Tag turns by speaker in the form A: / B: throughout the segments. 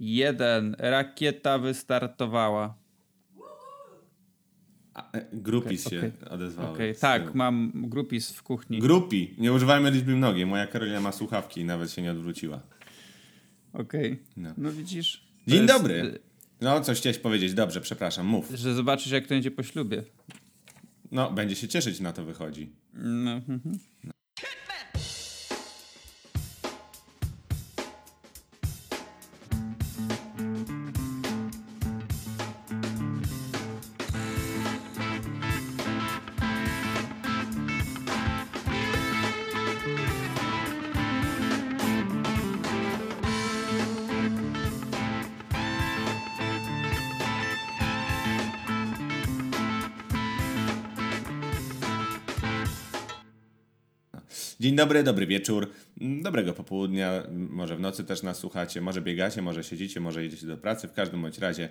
A: Jeden. Rakieta wystartowała.
B: E, Grupis
A: Okej,
B: się.
A: Okej,
B: z
A: tak, mam grupis w kuchni.
B: Grupi. Nie używajmy liczby mnogiej. Moja Karolina ma słuchawki i nawet się nie odwróciła.
A: Okej.
B: No.
A: No widzisz.
B: Dzień
A: jest,
B: dobry. No, coś chciałeś powiedzieć. Dobrze, przepraszam, mów.
A: y, Że zobaczysz, jak to będzie po ślubie.
B: No, będzie się cieszyć, na to wychodzi.
A: No, mhm.
B: Dzień dobry, dobry wieczór, dobrego popołudnia, może w nocy też nas słuchacie, może biegacie, może siedzicie, może jedziecie do pracy, w każdym bądź razie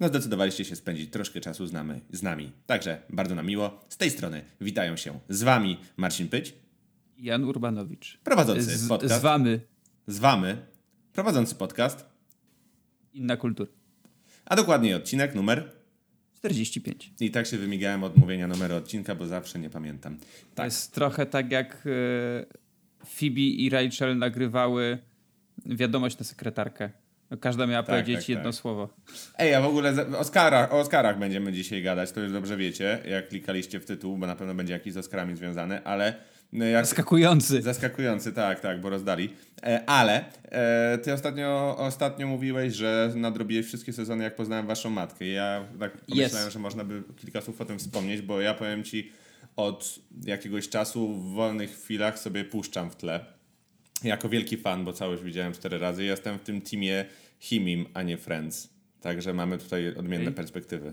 B: no zdecydowaliście się spędzić troszkę czasu z nami. Z nami. Także bardzo nam miło. Z tej strony witają się z wami Marcin Pyć,
A: Jan Urbanowicz.
B: prowadzący
A: Z,
B: podcast.
A: z wami.
B: z wami, prowadzący podcast,
A: Inna kultura.
B: a dokładniej odcinek numer
A: 45.
B: i tak się wymigałem od mówienia numeru odcinka, bo zawsze nie pamiętam.
A: To
B: Tak.
A: jest trochę tak jak e, Phoebe i Rachel nagrywały wiadomość na sekretarkę. Każda miała
B: Tak,
A: powiedzieć
B: tak,
A: jedno
B: tak.
A: słowo.
B: Ej, a w ogóle o Oscarach, o Oscarach będziemy dzisiaj gadać, to już dobrze wiecie, jak klikaliście w tytuł, bo na pewno będzie jakiś z Oscarami związany, ale jak...
A: Skakujący.
B: Zaskakujący, tak, tak, bo rozdali. E, ale e, ty ostatnio, ostatnio mówiłeś, że nadrobiłeś wszystkie sezony, jak poznałem waszą matkę. Ja tak pomyślałem,
A: Yes.
B: że można by kilka słów o tym wspomnieć, bo ja powiem ci, od jakiegoś czasu w wolnych chwilach sobie puszczam w tle. Jako wielki fan, bo całość widziałem cztery razy. Jestem w tym teamie Himim, a nie Friends. Także mamy tutaj odmienne
A: Okej.
B: perspektywy.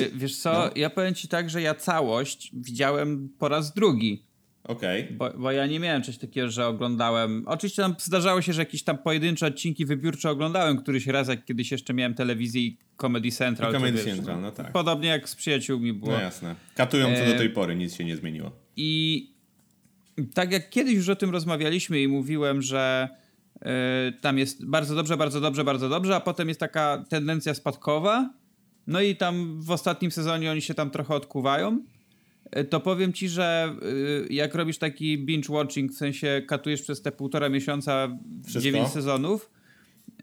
A: Y, Wiesz co,
B: no.
A: ja powiem ci tak, że ja całość widziałem po raz drugi.
B: Okej.
A: Bo, bo ja nie miałem czegoś takiego, że oglądałem. Oczywiście tam zdarzało się, że jakieś tam pojedyncze odcinki wybiórczo oglądałem któryś raz, jak kiedyś jeszcze miałem telewizję i Comedy Central.
B: I Comedy
A: wiesz,
B: Central, no tak.
A: Podobnie jak z przyjaciółmi było.
B: No jasne. Katują co
A: E,
B: do tej pory, nic się nie zmieniło.
A: I tak jak kiedyś już o tym rozmawialiśmy i mówiłem, że y, tam jest bardzo dobrze, bardzo dobrze, bardzo dobrze, a potem jest taka tendencja spadkowa. No i tam w ostatnim sezonie oni się tam trochę odkuwają. Y, To powiem ci, że y, jak robisz taki binge watching, w sensie katujesz przez te półtora miesiąca
B: Wszystko?
A: dziewięć sezonów, y,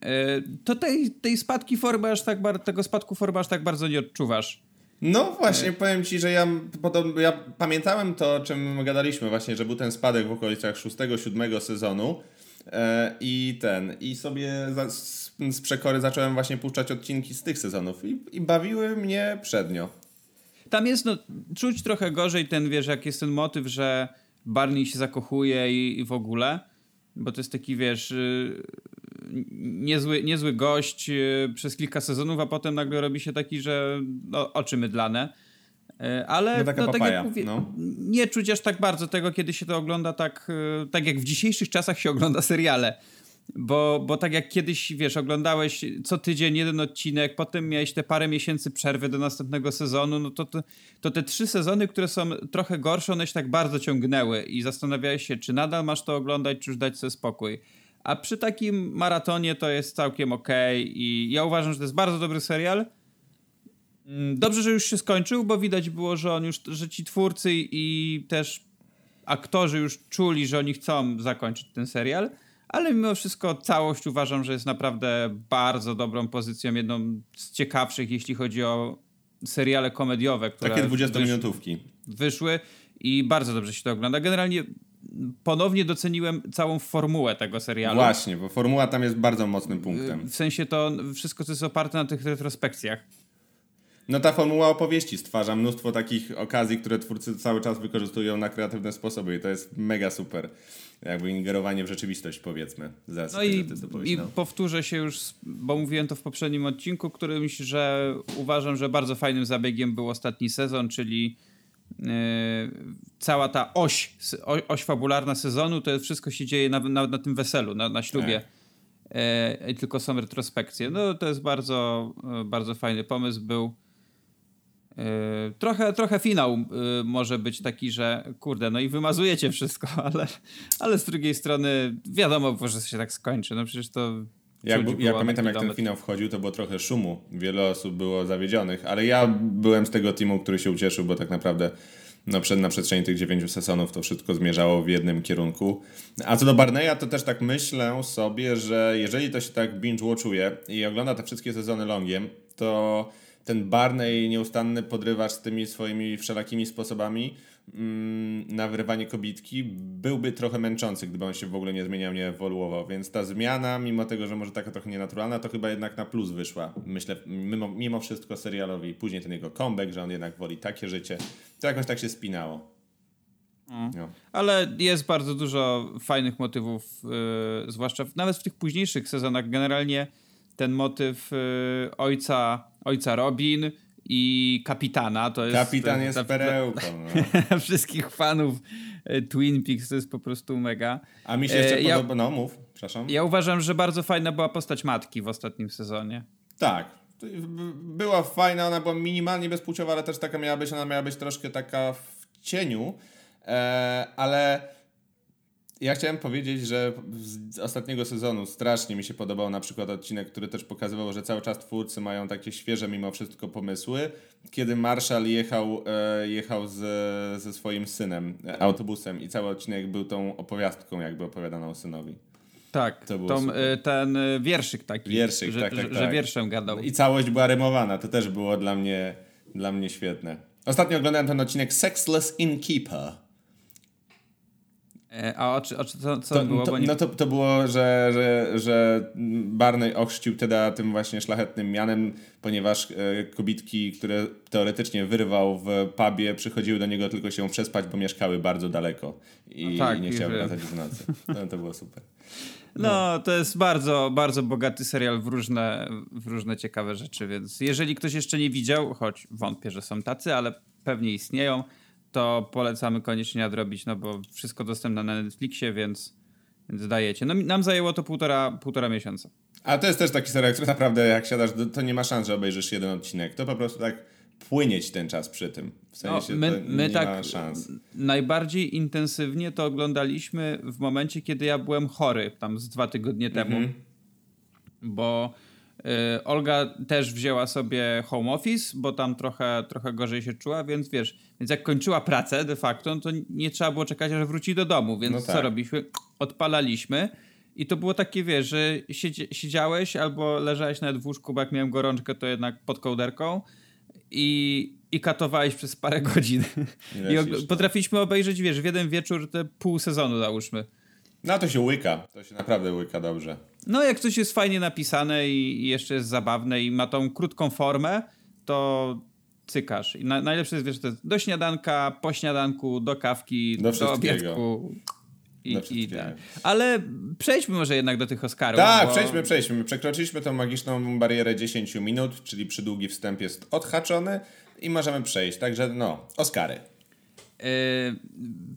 A: to tej, tej spadki formy aż tak bar- tego spadku formy aż tak bardzo nie odczuwasz.
B: No właśnie, powiem ci, że ja, podobno, ja pamiętałem to, o czym gadaliśmy właśnie, że był ten spadek w okolicach 6-7 sezonu e, i ten, i sobie za, z, z przekory zacząłem właśnie puszczać odcinki z tych sezonów i, i bawiły mnie przednio.
A: Tam jest, no, czuć trochę gorzej ten, wiesz, jak jest ten motyw, że Barney się zakochuje i, i w ogóle, bo to jest taki, wiesz, y, niezły, niezły gość y, przez kilka sezonów, a potem nagle robi się taki, że no, oczy mydlane. Y, Ale
B: No taka
A: tak jak mówię,
B: no.
A: nie czuć aż tak bardzo tego, kiedy się to ogląda tak, tak jak w dzisiejszych czasach się ogląda seriale. Bo, bo tak jak kiedyś, wiesz, oglądałeś co tydzień jeden odcinek, potem miałeś te parę miesięcy przerwy do następnego sezonu, no to, to, to te trzy sezony, które są trochę gorsze, one się tak bardzo ciągnęły i zastanawiałeś się, czy nadal masz to oglądać, czy już dać sobie spokój. A przy takim maratonie to jest całkiem okej i ja uważam, że to jest bardzo dobry serial. Mm, Dobrze, że już się skończył, bo widać było, że on już, że ci twórcy i też aktorzy już czuli, że oni chcą zakończyć ten serial, ale mimo wszystko całość uważam, że jest naprawdę bardzo dobrą pozycją, jedną z ciekawszych, jeśli chodzi o seriale komediowe, które
B: Takie
A: wysz-
B: 20-minutówki.
A: wyszły i bardzo dobrze się to ogląda. Generalnie ponownie doceniłem całą formułę tego serialu.
B: Właśnie, bo formuła tam jest bardzo mocnym punktem.
A: W sensie to wszystko, co jest oparte na tych retrospekcjach.
B: No ta formuła opowieści stwarza mnóstwo takich okazji, które twórcy cały czas wykorzystują na kreatywne sposoby i to jest mega super. Jakby ingerowanie w rzeczywistość, powiedzmy.
A: No i, i powtórzę się już, bo mówiłem to w poprzednim odcinku, którymś, że uważam, że bardzo fajnym zabiegiem był ostatni sezon, czyli yy, cała ta oś, oś fabularna sezonu, to wszystko się dzieje na, na, na tym weselu, na, na ślubie. Yy, tylko są retrospekcje. No to jest bardzo, yy, bardzo fajny pomysł był. Yy, trochę, trochę finał yy, może być taki, że kurde, no i wymazujecie wszystko, ale, ale z drugiej strony wiadomo, że się tak skończy. No przecież to
B: Jak, ja pamiętam, jak ten finał wchodził, to było trochę szumu. Wiele osób było zawiedzionych, ale ja byłem z tego teamu, który się ucieszył, bo tak naprawdę no, przed, na przestrzeni tych dziewięciu sezonów to wszystko zmierzało w jednym kierunku. A co do Barneya, to też tak myślę sobie, że jeżeli to się tak binge-watchuje i ogląda te wszystkie sezony longiem, to ten Barney nieustanny podrywasz z tymi swoimi wszelakimi sposobami mm, na wyrywanie kobitki byłby trochę męczący, gdyby on się w ogóle nie zmieniał, nie ewoluował. Więc ta zmiana, mimo tego, że może taka trochę nienaturalna, to chyba jednak na plus wyszła. Myślę, mimo, mimo wszystko serialowi. Później ten jego comeback, że on jednak woli takie życie. To jakoś tak się spinało.
A: Mm. No. Ale jest bardzo dużo fajnych motywów, yy, zwłaszcza w, nawet w tych późniejszych sezonach. Generalnie ten motyw yy, ojca, ojca Robin i kapitana to jest.
B: Kapitan jest perełką.
A: No. wszystkich fanów y, Twin Peaks to jest po prostu mega.
B: A mi się jeszcze e, podoba. no, mów, przepraszam.
A: Ja uważam, że bardzo fajna była postać matki w ostatnim sezonie.
B: Tak. Była fajna, ona była minimalnie bezpłciowa, ale też taka miała być, ona miała być troszkę taka w cieniu, e, ale ja chciałem powiedzieć, że z ostatniego sezonu strasznie mi się podobał na przykład odcinek, który też pokazywał, że cały czas twórcy mają takie świeże mimo wszystko pomysły. Kiedy Marshall jechał, e, jechał z, ze swoim synem autobusem i cały odcinek był tą opowiastką jakby opowiadaną synowi.
A: Tak, to tą, e, ten e, wierszyk taki, wierszyk, że, tak, tak, że, tak. że wierszem gadał.
B: I całość była rymowana, to też było dla mnie, dla mnie świetne. Ostatnio oglądałem ten odcinek Sexless Innkeeper.
A: E, a o, o, co, co to, było?
B: To,
A: nie...
B: No to, to było, że, że, że Barney ochrzcił Teda tym właśnie szlachetnym mianem, ponieważ e, kobitki, które teoretycznie wyrwał w pubie, przychodziły do niego tylko się przespać, bo mieszkały bardzo daleko i, no tak, i nie chciały wracać w nocy. No, to było super.
A: No. no, to jest bardzo, bardzo bogaty serial w różne, w różne ciekawe rzeczy, więc jeżeli ktoś jeszcze nie widział, choć wątpię, że są tacy, ale pewnie istnieją, to polecamy koniecznie nadrobić, no bo wszystko dostępne na Netflixie, więc, więc dajecie. No nam zajęło to półtora, półtora miesiąca.
B: A to jest też taki serial, który naprawdę jak siadasz, to nie ma szans, że obejrzysz jeden odcinek. To po prostu tak płynieć ten czas przy tym. W sensie no, my, my nie tak ma szans.
A: Najbardziej intensywnie to oglądaliśmy w momencie, kiedy ja byłem chory, tam z dwa tygodnie temu. -hmm. Bo Olga też wzięła sobie home office, bo tam trochę, trochę gorzej się czuła, więc wiesz, więc jak kończyła pracę de facto, to nie trzeba było czekać, aż wróci do domu, więc no tak. co robiliśmy? Odpalaliśmy i to było takie, wiesz, że siedziałeś albo leżałeś nawet w łóżku, bo jak miałem gorączkę, to jednak pod kołderką i, i katowałeś przez parę godzin. I, I potrafiliśmy obejrzeć, wiesz, w jeden wieczór te pół sezonu załóżmy.
B: No to się łyka, to się naprawdę łyka dobrze.
A: No jak coś jest fajnie napisane i jeszcze jest zabawne i ma tą krótką formę, to cykasz. I na, najlepsze jest, wiesz, to jest do śniadanka, po śniadanku, do kawki, do, do obiadku. I, i tak. Ale przejdźmy może jednak do tych Oscarów.
B: Tak, bo... przejdźmy, przejdźmy. Przekroczyliśmy tą magiczną barierę 10 minut, czyli przydługi wstęp jest odhaczony i możemy przejść. Także no, Oscary. Yy,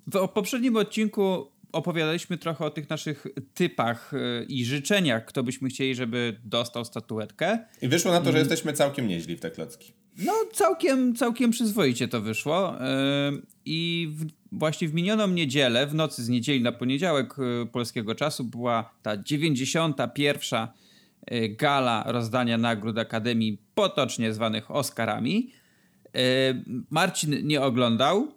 A: w poprzednim odcinku opowiadaliśmy trochę o tych naszych typach y, i życzeniach, kto byśmy chcieli, żeby dostał statuetkę.
B: I wyszło na to, że mm. jesteśmy całkiem nieźli w te klocki.
A: No, całkiem, całkiem przyzwoicie to wyszło. I właśnie w minioną niedzielę, w nocy z niedzieli na poniedziałek y, polskiego czasu, była ta 91. gala rozdania nagród Akademii, potocznie zwanych Oscarami. Marcin nie oglądał,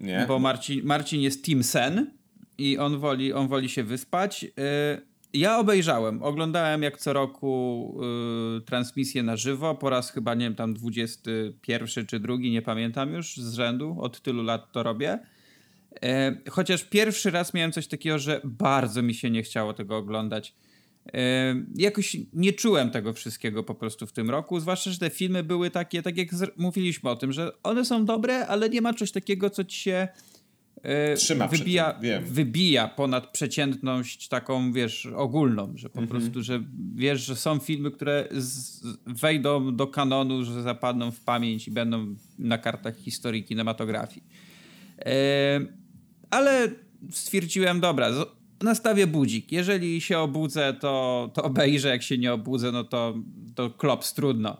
A: nie. bo Marcin, Marcin jest Team Sen i on woli, on woli się wyspać. Y, ja obejrzałem, oglądałem jak co roku y, transmisję na żywo, po raz chyba, nie wiem, tam 21 czy drugi, nie pamiętam już z rzędu, od tylu lat to robię. Y, chociaż pierwszy raz miałem coś takiego, że bardzo mi się nie chciało tego oglądać. Jakoś nie czułem tego wszystkiego po prostu w tym roku, zwłaszcza, że te filmy były takie, tak jak mówiliśmy o tym, że one są dobre, ale nie ma czegoś takiego, co ci się
B: Trzyma
A: wybija, wybija ponad przeciętność taką, wiesz, ogólną, że po mhm. prostu, że wiesz, że są filmy, które z, wejdą do kanonu, że zapadną w pamięć i będą na kartach historii kinematografii. E, ale stwierdziłem, dobra, nastawię budzik. Jeżeli się obudzę, to, to obejrzę. Jak się nie obudzę, no to, to klops trudno.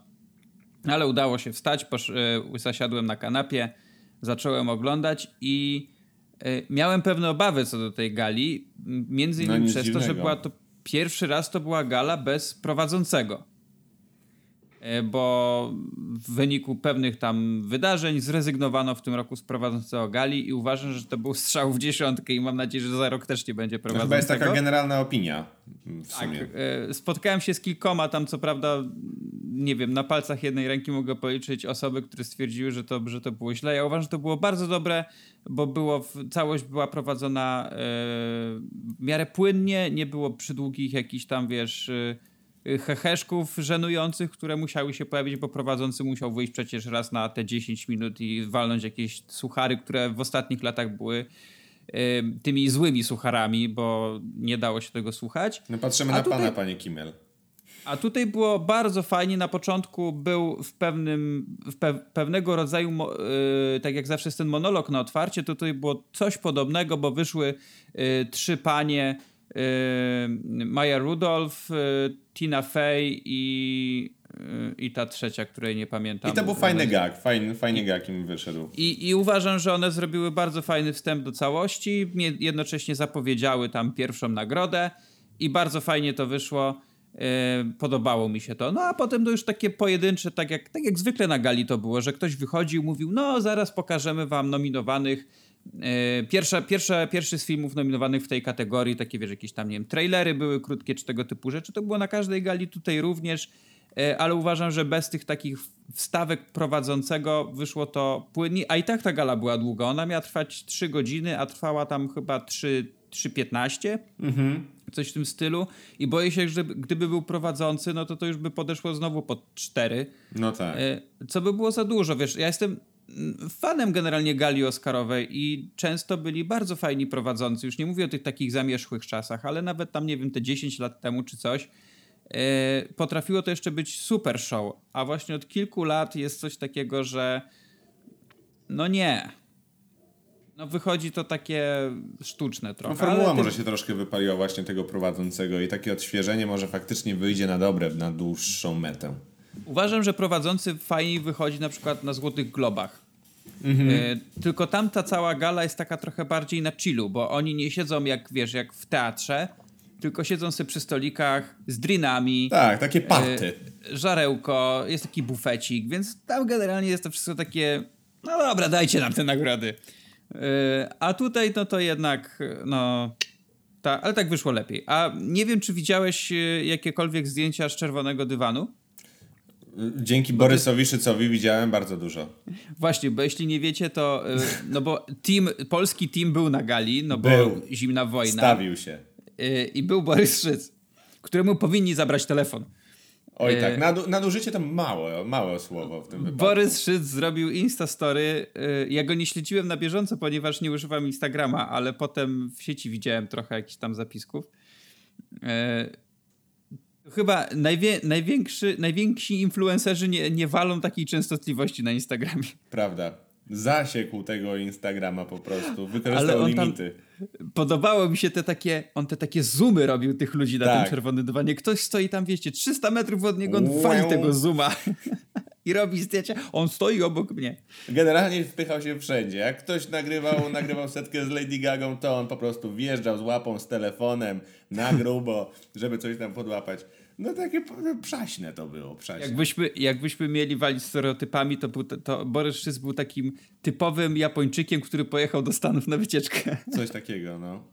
A: Ale udało się wstać, posz, e, zasiadłem na kanapie, zacząłem oglądać i E, miałem pewne obawy co do tej gali, między no innymi no, przez dziwnego. to, że była to pierwszy raz to była gala bez prowadzącego. E, bo w wyniku pewnych tam wydarzeń zrezygnowano w tym roku z prowadzącego gali i uważam, że to był strzał w dziesiątkę i mam nadzieję, że za rok też nie będzie prowadzącego. To chyba
B: jest taka generalna opinia w
A: tak, Spotkałem się z kilkoma tam, co prawda, nie wiem, na palcach jednej ręki mogę policzyć osoby, które stwierdziły, że to, że to było źle. Ja uważam, że to było bardzo dobre, bo było, całość była prowadzona e, w miarę płynnie, nie było przydługich jakichś tam, wiesz heheszków żenujących, które musiały się pojawić, bo prowadzący musiał wyjść przecież raz na te 10 minut i walnąć jakieś suchary, które w ostatnich latach były tymi złymi sucharami, bo nie dało się tego słuchać.
B: No patrzymy A na tutaj... pana, panie Kimmel.
A: A tutaj było bardzo fajnie. Na początku był w pewnym, w pe pewnego rodzaju, yy, tak jak zawsze jest ten monolog na otwarcie, to tutaj było coś podobnego, bo wyszły yy, trzy panie Yy, Maya Rudolph, yy, Tina Fey i, yy, i ta trzecia, której nie pamiętam.
B: I to był fajny gag, fajny, fajny gag im wyszedł.
A: I, I uważam, że one zrobiły bardzo fajny wstęp do całości, jednocześnie zapowiedziały tam pierwszą nagrodę i bardzo fajnie to wyszło. Podobało mi się to. No a potem to już takie pojedyncze, tak jak, tak jak zwykle na gali to było, że ktoś wychodził, mówił, no zaraz pokażemy wam nominowanych pierwsza, pierwsza, pierwszy z filmów nominowanych w tej kategorii, takie wiesz, jakieś tam, nie wiem, trailery były krótkie, czy tego typu rzeczy, to było na każdej gali tutaj również, e, ale uważam, że bez tych takich wstawek prowadzącego wyszło to płynnie, a i tak ta gala była długa, ona miała trwać 3 godziny, a trwała tam chyba 3, 3.15, mhm. coś w tym stylu i boję się, że gdyby był prowadzący, no to to już by podeszło znowu pod 4.
B: No tak. E,
A: co by było za dużo, wiesz, ja jestem fanem generalnie gali Oscarowej i często byli bardzo fajni prowadzący. Już nie mówię o tych takich zamierzchłych czasach, ale nawet tam, nie wiem, te 10 lat temu czy coś, yy, potrafiło to jeszcze być super show. A właśnie od kilku lat jest coś takiego, że no nie. No wychodzi to takie sztuczne trochę.
B: No formuła może się troszkę wypaliła właśnie tego prowadzącego i takie odświeżenie może faktycznie wyjdzie na dobre, na dłuższą metę.
A: Uważam, że prowadzący fajnie wychodzi na przykład na Złotych Globach. Mhm. E, tylko tam ta cała gala jest taka trochę bardziej na chillu, bo oni nie siedzą jak, wiesz, jak w teatrze, tylko siedzą sobie przy stolikach z drinami.
B: Tak, takie party.
A: E, żarełko, jest taki bufecik, więc tam generalnie jest to wszystko takie, no dobra, dajcie nam te nagrody. E, a tutaj no to jednak, no... Ta, ale tak wyszło lepiej. A nie wiem, czy widziałeś jakiekolwiek zdjęcia z czerwonego dywanu?
B: Dzięki Borysowi Szycowi widziałem bardzo dużo.
A: Właśnie, bo jeśli nie wiecie, to y, no bo team, polski team był na gali, no bo był. zimna wojna.
B: Stawił się.
A: Y, I był Borys Szyc, któremu powinni zabrać telefon.
B: Oj tak, y, Nadu, nadużycie to małe, małe słowo w tym wypadku.
A: Borys Szyc zrobił Instastory. Ja go nie śledziłem na bieżąco, ponieważ nie używam Instagrama, ale potem w sieci widziałem trochę jakichś tam zapisków. Chyba najwie, największy, najwięksi influencerzy nie, nie walą takiej częstotliwości na Instagramie.
B: Prawda. Zasiekł tego Instagrama po prostu. Wykorzystał limity.
A: Podobało mi się te takie, on te takie zoomy robił tych ludzi na tak. tym czerwonym dywanie. Ktoś stoi tam, wiecie, 300 metrów od niego, on wali tego zooma i robi zdjęcia. On stoi obok mnie.
B: Generalnie wpychał się wszędzie. Jak ktoś nagrywał, nagrywał setkę z Lady Gagą, to on po prostu wjeżdżał z łapą, z telefonem na grubo, żeby coś tam podłapać. No takie przaśne to było, przaśne.
A: Jakbyśmy, jakbyśmy mieli walić stereotypami, to, był, to Borys był takim typowym Japończykiem, który pojechał do Stanów na wycieczkę.
B: Coś takiego, no.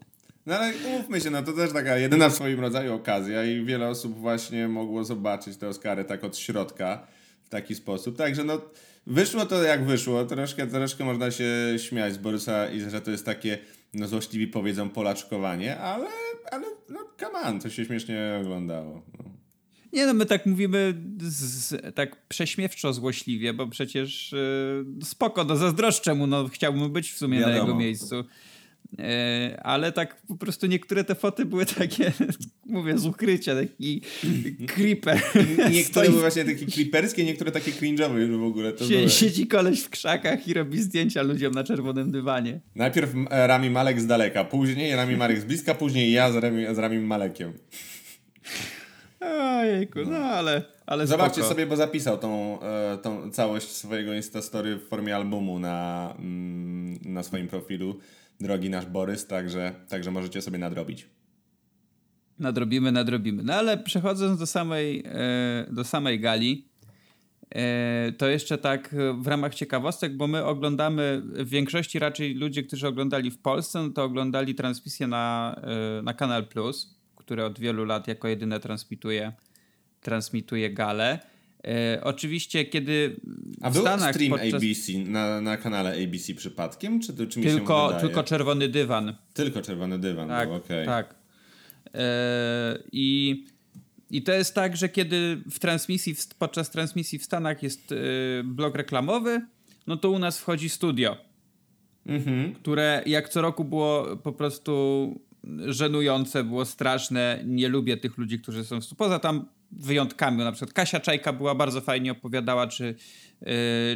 B: No ale umówmy się, no to też taka jedyna w swoim rodzaju okazja i wiele osób właśnie mogło zobaczyć te Oscary tak od środka taki sposób. Także no wyszło to jak wyszło. Troszkę, troszkę można się śmiać z Borysa i że to jest takie, no złośliwi powiedzą polaczkowanie, ale, ale no come on, to się śmiesznie oglądało. No.
A: Nie no, my tak mówimy z, tak prześmiewczo, złośliwie, bo przecież yy, spoko, no zazdroszczę mu, no chciałbym być w sumie Wiadomo. na jego miejscu. E, ale tak po prostu niektóre te foty były takie, mówię, z ukrycia, taki creeper.
B: Niektóre były właśnie takie creeperskie, niektóre takie cringe'owe już w ogóle. To
A: Sie, siedzi koleś w krzakach i robi zdjęcia ludziom na czerwonym dywanie.
B: Najpierw Rami Malek z daleka, później Rami Malek z bliska, później ja z Rami, z Rami Malekiem.
A: Ojejku, no ale... ale
B: Zobaczcie spoko. sobie, bo zapisał tą, e, tą całość swojego Instastory w formie albumu na, mm, na swoim profilu drogi nasz Borys, także, także możecie sobie nadrobić.
A: Nadrobimy, nadrobimy. No ale przechodząc do samej, e, do samej gali, e, to jeszcze tak w ramach ciekawostek, bo my oglądamy, w większości raczej ludzie, którzy oglądali w Polsce, no to oglądali transmisję na, e, na Kanal Plus, który od wielu lat jako jedyne transmituje, transmituje galę. Oczywiście, kiedy
B: A w był Stanach stream podczas... ABC na, na kanale ABC przypadkiem? Czy, czy mi
A: tylko,
B: się
A: tylko czerwony dywan.
B: Tylko czerwony dywan, tak, był, okej. Okay.
A: Tak. E, I, I to jest tak, że kiedy w transmisji, podczas transmisji w Stanach jest e, blok reklamowy, no to u nas wchodzi studio, mhm. które jak co roku było po prostu żenujące, było straszne. Nie lubię tych ludzi, którzy są poza tam wyjątkami. Na przykład Kasia Czajka była bardzo fajnie opowiadała, czy, yy,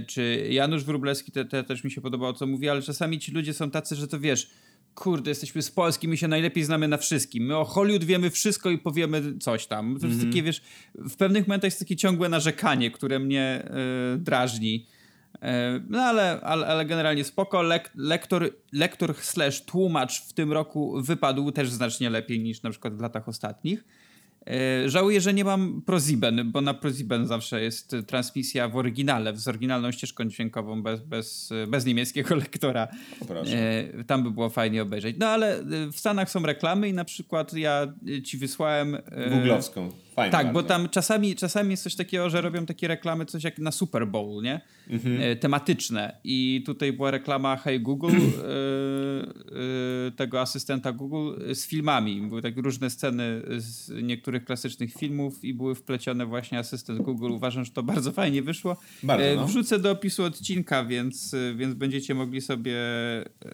A: czy Janusz Wróblewski te, te, też mi się podobało, co mówi, ale czasami ci ludzie są tacy, że to wiesz, kurde, jesteśmy z Polski, my się najlepiej znamy na wszystkim. My o Hollywood wiemy wszystko i powiemy coś tam. To jest -hmm. takie, wiesz, w pewnych momentach jest takie ciągłe narzekanie, które mnie y, drażni. Y, no ale, ale, ale, generalnie spoko. Lek, lektor, lektor slash tłumacz w tym roku wypadł też znacznie lepiej niż na przykład w latach ostatnich. E, żałuję, że nie mam ProZiben, bo na ProZiben zawsze jest transmisja w oryginale, z oryginalną ścieżką dźwiękową, bez, bez, bez niemieckiego lektora. E, tam by było fajnie obejrzeć. No ale w Stanach są reklamy i na przykład ja ci wysłałem...
B: E, Googlowską. Fajnie
A: tak, bardzo. bo tam czasami, czasami jest coś takiego, że robią takie reklamy, coś jak na Super Bowl, nie? Mhm. E, tematyczne. I tutaj była reklama Hey Google, e, e, tego asystenta Google z filmami. Były tak różne sceny z niektórych klasycznych filmów i były wplecione właśnie asystent Google. Uważam, że to bardzo fajnie wyszło. Bardzo, no. Wrzucę do opisu odcinka, więc, więc będziecie mogli sobie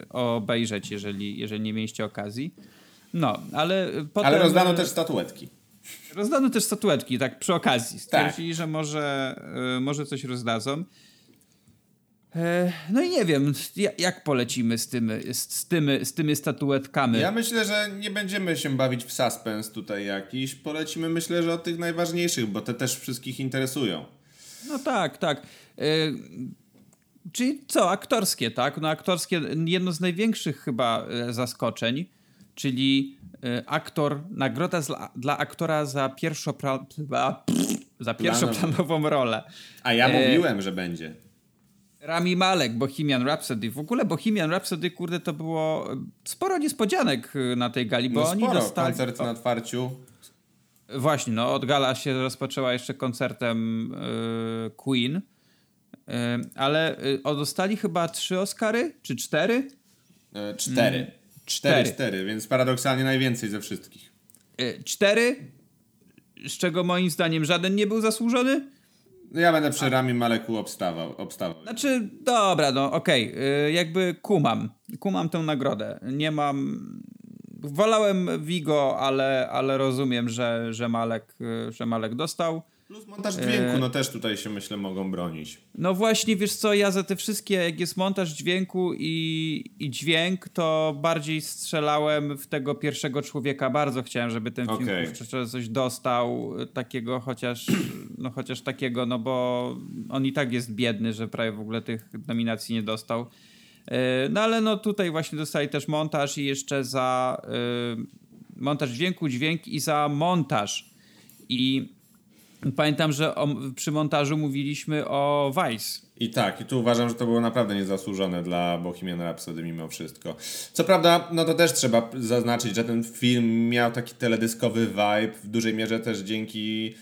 A: obejrzeć, jeżeli, jeżeli nie mieliście okazji. No, ale potem...
B: Ale rozdano też statuetki.
A: Rozdano też statuetki, tak przy okazji. Stwierdzili, tak. że może, y, może coś rozdadzą. E, no i nie wiem, jak polecimy z tymi, z, tymi, z tymi statuetkami.
B: Ja myślę, że nie będziemy się bawić w suspens tutaj jakiś. Polecimy myślę, że o tych najważniejszych, bo te też wszystkich interesują.
A: No tak, tak. E, czyli co, aktorskie, tak? No aktorskie, jedno z największych chyba e, zaskoczeń, czyli aktor, nagroda dla, dla aktora za, pierwszopra, za pierwszoplanową rolę.
B: A ja e... mówiłem, że będzie.
A: Rami Malek, Bohemian Rhapsody. W ogóle Bohemian Rhapsody, kurde, to było sporo niespodzianek y, na tej gali, bo no oni sporo. dostali...
B: koncert na otwarciu.
A: Właśnie, no od gala się rozpoczęła jeszcze koncertem y, Queen, y, ale y, dostali chyba trzy Oscary, czy cztery?
B: Y, cztery. Cztery. Cztery, więc paradoksalnie najwięcej ze wszystkich.
A: E, cztery, z czego moim zdaniem żaden nie był zasłużony.
B: Ja będę przy Rami Maleku obstawał. obstawał.
A: Znaczy, dobra, no okej, okay. jakby kumam. Kumam tę nagrodę. Nie mam... Wolałem Vigo, ale, ale rozumiem, że, że, Malek, y, że Malek dostał.
B: Plus montaż dźwięku, no też tutaj się myślę mogą bronić.
A: No właśnie, wiesz co, ja za te wszystkie, jak jest montaż dźwięku i, i dźwięk, to bardziej strzelałem w tego pierwszego człowieka. Bardzo chciałem, żeby ten film okay. coś dostał takiego, chociaż, no chociaż takiego, no bo on i tak jest biedny, że prawie w ogóle tych nominacji nie dostał. E, no ale no tutaj właśnie dostali też montaż i jeszcze za y, montaż dźwięku, dźwięk i za montaż. I Pamiętam, że o, przy montażu mówiliśmy o Vice.
B: I tak, i tu uważam, że to było naprawdę niezasłużone dla Bohemian Rhapsody mimo wszystko. Co prawda, no to też trzeba zaznaczyć, że ten film miał taki teledyskowy vibe, w dużej mierze też dzięki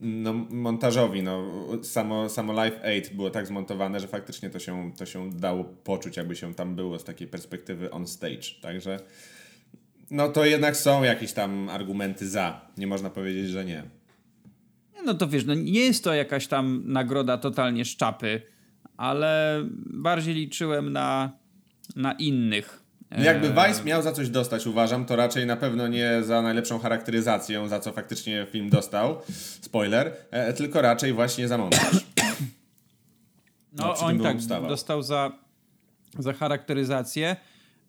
B: no, montażowi. No, samo, samo Live 8 było tak zmontowane, że faktycznie to się, to się dało poczuć, jakby się tam było z takiej perspektywy on stage. Także no to jednak są jakieś tam argumenty za. Nie można powiedzieć, że nie.
A: No to wiesz, no nie jest to jakaś tam nagroda totalnie szczapy, ale bardziej liczyłem na, na innych.
B: Jakby Vice miał za coś dostać, uważam, to raczej na pewno nie za najlepszą charakteryzację, za co faktycznie film dostał, spoiler, e, tylko raczej właśnie za montaż.
A: No, no on tak ustawał. dostał za, za charakteryzację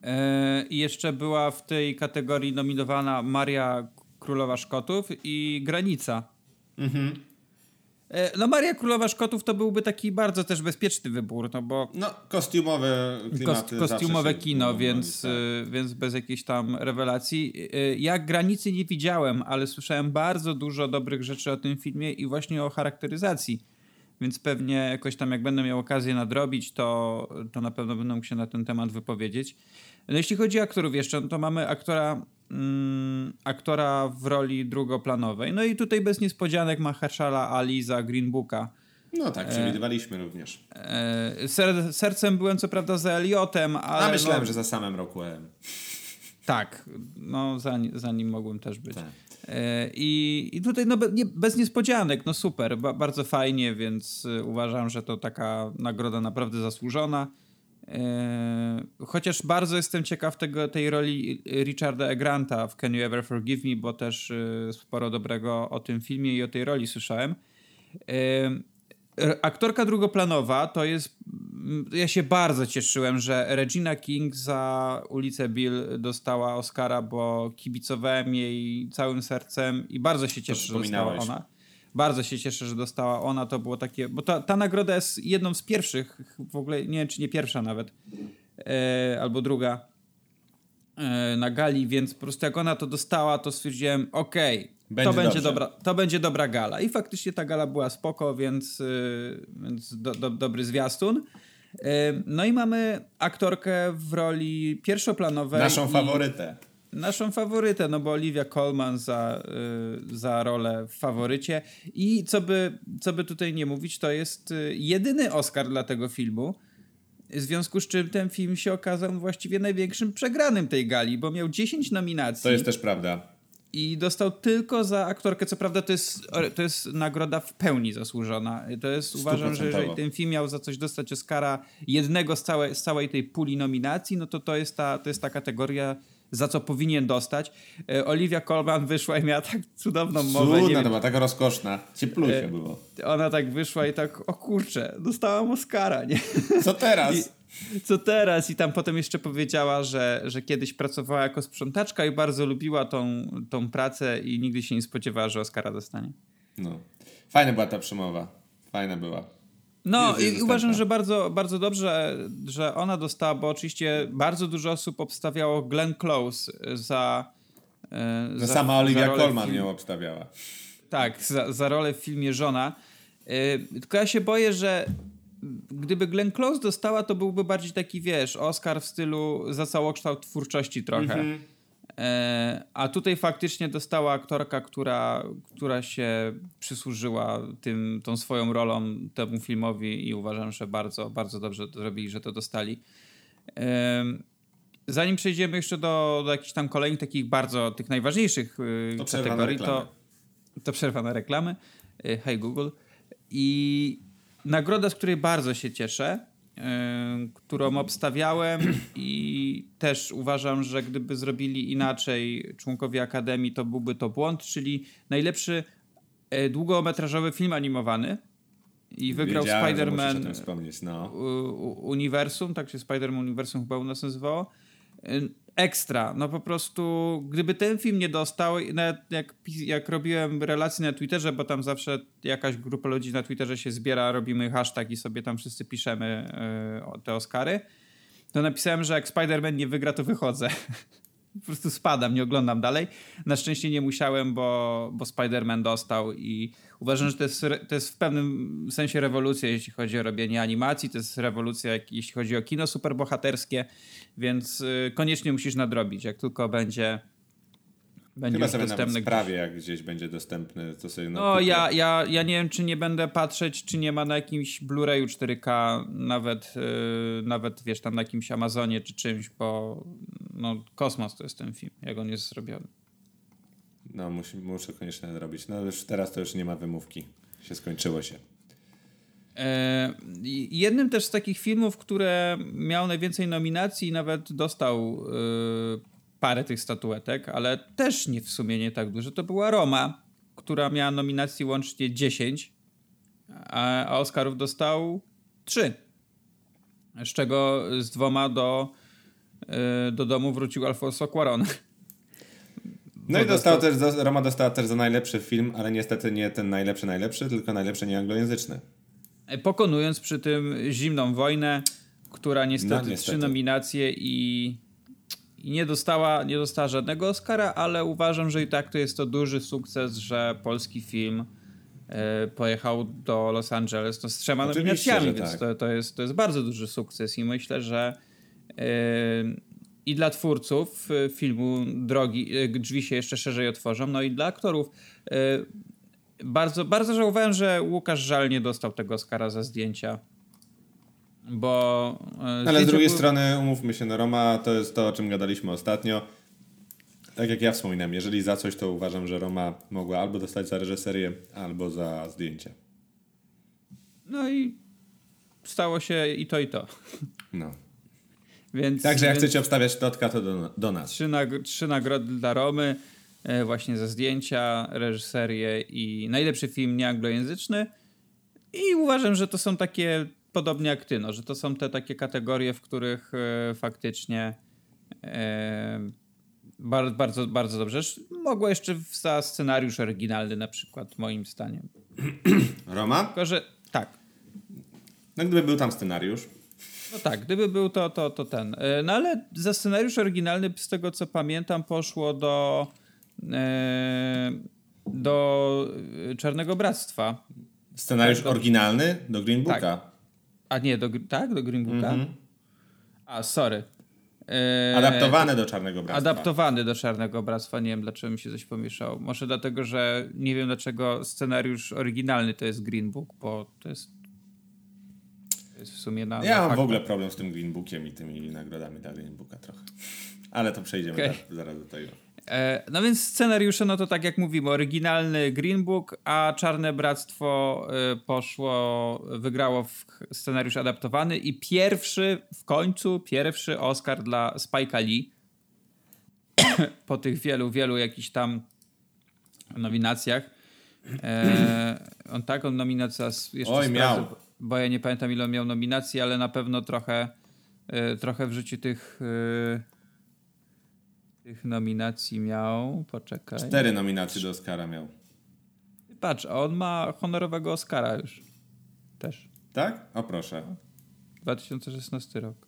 A: e, i jeszcze była w tej kategorii nominowana Maria Królowa Szkotów i Granica. Mhm. E, no Maria Królowa Szkotów to byłby taki bardzo też bezpieczny wybór, no bo...
B: No, kostiumowe klimaty
A: Kostiumowe kino, więc, tak. E, więc bez jakiejś tam rewelacji. E, ja Granicy nie widziałem, ale słyszałem bardzo dużo dobrych rzeczy o tym filmie i właśnie o charakteryzacji. Więc pewnie jakoś tam jak będę miał okazję nadrobić, to, to na pewno będę mógł się na ten temat wypowiedzieć. No jeśli chodzi o aktorów jeszcze, no to mamy aktora mm, aktora w roli drugoplanowej. No i tutaj bez niespodzianek ma Hershala Ali za Green Booka.
B: No tak, przewidywaliśmy e, również.
A: E, ser, sercem byłem co prawda za Eliotem, ale...
B: A myślałem, no, że za samym Rockwellem.
A: Tak, no za, za nim mogłem też być. Tak. E, I, I tutaj no, nie, bez niespodzianek, no super, ba, bardzo fajnie, więc e, uważam, że to taka nagroda naprawdę zasłużona. E, chociaż bardzo jestem ciekaw tego, tej roli Richarda E. Granta w Can You Ever Forgive Me, bo też sporo dobrego o tym filmie i o tej roli słyszałem. E, aktorka drugoplanowa to jest. Ja się bardzo cieszyłem, że Regina King za ulicę Bill dostała Oscara, bo kibicowałem jej całym sercem i bardzo się cieszę, że dostała ona. Bardzo się cieszę, że dostała ona. To było takie. Bo ta, ta nagroda jest jedną z pierwszych, w ogóle nie wiem, czy nie pierwsza nawet, e, albo druga e, na gali, więc po prostu jak ona to dostała, to stwierdziłem, okej, okay, to, będzie dobra, to będzie dobra gala. I faktycznie ta gala była spoko, więc, y, więc do, do, dobry zwiastun. E, no i mamy aktorkę w roli pierwszoplanowej.
B: Naszą faworytę
A: naszą faworytę, no bo Olivia Colman za, y, za rolę w faworycie. I co by, co by tutaj nie mówić, to jest y, jedyny Oscar dla tego filmu. W związku z czym ten film się okazał właściwie największym przegranym tej gali, bo miał 10 nominacji.
B: To jest też prawda.
A: I dostał tylko za aktorkę. Co prawda, to jest, to jest nagroda w pełni zasłużona. To jest, uważam, że jeżeli ten film miał za coś dostać Oscara jednego z całej, z całej tej puli nominacji, no to to jest ta, to jest ta kategoria za co powinien dostać. E, Olivia Colman wyszła i miała tak cudowną mowę.
B: Cudna, to była taka rozkoszna. Cieplusie było.
A: Ona tak wyszła i tak, o kurczę, dostałam Oscara, nie?
B: Co teraz?
A: I, co teraz? I tam potem jeszcze powiedziała, że, że kiedyś pracowała jako sprzątaczka i bardzo lubiła tą, tą pracę i nigdy się nie spodziewała, że Oscara dostanie.
B: No. Fajna była ta przemowa. Fajna była.
A: No i uważam, że bardzo, bardzo dobrze, że ona dostała, bo oczywiście bardzo dużo osób obstawiało Glenn Close za...
B: E, za sama Olivia Colman ją obstawiała.
A: Tak, za, za rolę w filmie Żona. E, tylko ja się boję, że gdyby Glenn Close dostała, to byłby bardziej taki, wiesz, Oscar w stylu za całokształt twórczości trochę. Mm -hmm. E, a tutaj faktycznie dostała aktorka, która, która się przysłużyła tym, tą swoją rolą temu filmowi i uważam, że bardzo, bardzo dobrze zrobili, że to dostali. E, zanim przejdziemy jeszcze do, do jakichś tam kolejnych takich bardzo, tych najważniejszych
B: to kategorii, to,
A: to przerwa na reklamy. Hej Google. I nagroda, z której bardzo się cieszę, którą obstawiałem i też uważam, że gdyby zrobili inaczej członkowie Akademii, to byłby to błąd, czyli najlepszy e, długometrażowy film animowany i wygrał Spider-Man
B: no.
A: Uniwersum, tak się Spider-Man Uniwersum chyba u nas nazywało ekstra. No po prostu, gdyby ten film nie dostał, nawet jak, jak robiłem relacje na Twitterze, bo tam zawsze jakaś grupa ludzi na Twitterze się zbiera, robimy hashtag i sobie tam wszyscy piszemy yy, te Oscary, to napisałem, że jak Spider-Man nie wygra, to wychodzę. po prostu spadam, nie oglądam dalej. Na szczęście nie musiałem, bo, bo Spider-Man dostał i uważam, że to jest, to jest w pewnym sensie rewolucja, jeśli chodzi o robienie animacji, to jest rewolucja, jeśli chodzi o kino superbohaterskie, więc y, koniecznie musisz nadrobić, jak tylko będzie będzie
B: Chyba sobie dostępny. Nawet sprawie, jak gdzieś będzie dostępny, to sobie
A: No, ja, ja, ja nie wiem, czy nie będę patrzeć, czy nie ma na jakimś Blu-rayu 4K, nawet, yy, nawet wiesz, tam na jakimś Amazonie czy czymś, bo no, kosmos to jest ten film, jak on jest zrobiony.
B: No, musi, muszę koniecznie nadrobić. No, już teraz to już nie ma wymówki. Się skończyło się.
A: E, jednym też z takich filmów, które miał najwięcej nominacji i nawet dostał y, parę tych statuetek, ale też nie w sumie nie tak dużo. To była Roma, która miała nominacji łącznie 10, a Oscarów dostał 3. Z czego z dwoma do, do domu wrócił Alfonso Cuarón.
B: No i dostał też, Roma dostała też za najlepszy film, ale niestety nie ten najlepszy najlepszy, tylko najlepszy nieanglojęzyczny.
A: Pokonując przy tym Zimną Wojnę, która niestety, no, niestety. trzy nominacje i, i, nie, dostała, nie dostała żadnego Oscara, ale uważam, że i tak to jest to duży sukces, że polski film e, pojechał do Los Angeles no, z trzema Oczywiście, nominacjami, więc tak. to, to, jest, to jest bardzo duży sukces i myślę, że i dla twórców e, filmu drogi, e, drzwi się jeszcze szerzej otworzą, no i dla aktorów. E, bardzo, bardzo żałowałem, że Łukasz Żal nie dostał tego Oscara za zdjęcia. Bo.
B: Ale z drugiej był... strony, umówmy się, no Roma to jest to, o czym gadaliśmy ostatnio. Tak jak ja wspominam, jeżeli za coś, to uważam, że Roma mogła albo dostać za reżyserię, albo za zdjęcie.
A: No i stało się i to, i to.
B: No. Więc, Także jak więc chcecie obstawiać Totka, to do, do nas.
A: Trzy, nag trzy nagrody dla Romy, e, właśnie za zdjęcia, reżyserię i najlepszy film nieanglojęzyczny. I uważam, że to są takie, podobnie jak ty, no, że to są te takie kategorie, w których e, faktycznie e, bardzo, bardzo, bardzo dobrze. Mogło jeszcze za scenariusz oryginalny na przykład, moim zdaniem.
B: Roma?
A: Tylko, że tak.
B: No gdyby był tam scenariusz,
A: no tak, gdyby był to, to, to ten. E, no ale za scenariusz oryginalny, z tego co pamiętam, poszło do e, do Czarnego Bractwa.
B: Scenariusz tak, do, oryginalny do Green Booka. Tak.
A: A nie, do, tak? Do Green Booka? Mm -hmm. A, sorry.
B: E, adaptowany do Czarnego Bractwa.
A: Adaptowany do Czarnego Bractwa. Nie wiem, dlaczego mi się coś pomieszało. Może dlatego, że nie wiem, dlaczego scenariusz oryginalny to jest Green Book, bo to jest w sumie na.
B: Ja na mam w ogóle problem z tym Green Bookiem i tymi nagrodami dla Green Booka trochę. Ale to przejdziemy okay. zaraz do tego.
A: E, no więc scenariusze, no to tak jak mówimy, oryginalny Green Book, a Czarne Bractwo e, poszło, wygrało w scenariusz adaptowany i pierwszy, w końcu, pierwszy Oscar dla Spike'a Lee po tych wielu, wielu jakichś tam nominacjach. E, on tak, on nominacja jeszcze
B: Oj, miał
A: bo ja nie pamiętam ile on miał nominacji, ale na pewno trochę, y, trochę w życiu tych, y, tych nominacji miał. Poczekaj.
B: Cztery nominacje do Oscara miał.
A: Patrz, a on ma honorowego Oscara już. Też.
B: Tak? O proszę.
A: 2016 rok.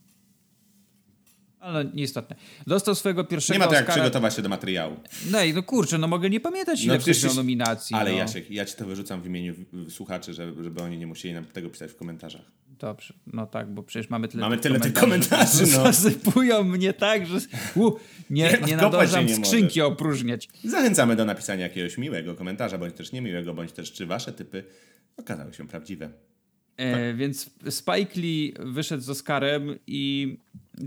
A: Ale no, nieistotne. Dostał swojego pierwszego
B: Nie ma to jak
A: Oscara...
B: przygotować się do materiału.
A: No i no kurczę, no mogę nie pamiętać ile no, przecież... nominacji.
B: Ale
A: no.
B: Jasiek, ja ci to wyrzucam w imieniu słuchaczy, żeby, żeby oni nie musieli nam tego pisać w komentarzach.
A: Dobrze, no tak, bo przecież mamy tyle
B: Mamy tyle tych komentarzy, no.
A: Zasypują mnie tak, że u, nie, nie, nie nadążam nie skrzynki możesz. opróżniać.
B: Zachęcamy do napisania jakiegoś miłego komentarza, bądź też niemiłego, bądź też czy wasze typy okazały się prawdziwe.
A: E, tak. Więc Spike Lee wyszedł z Oscarem i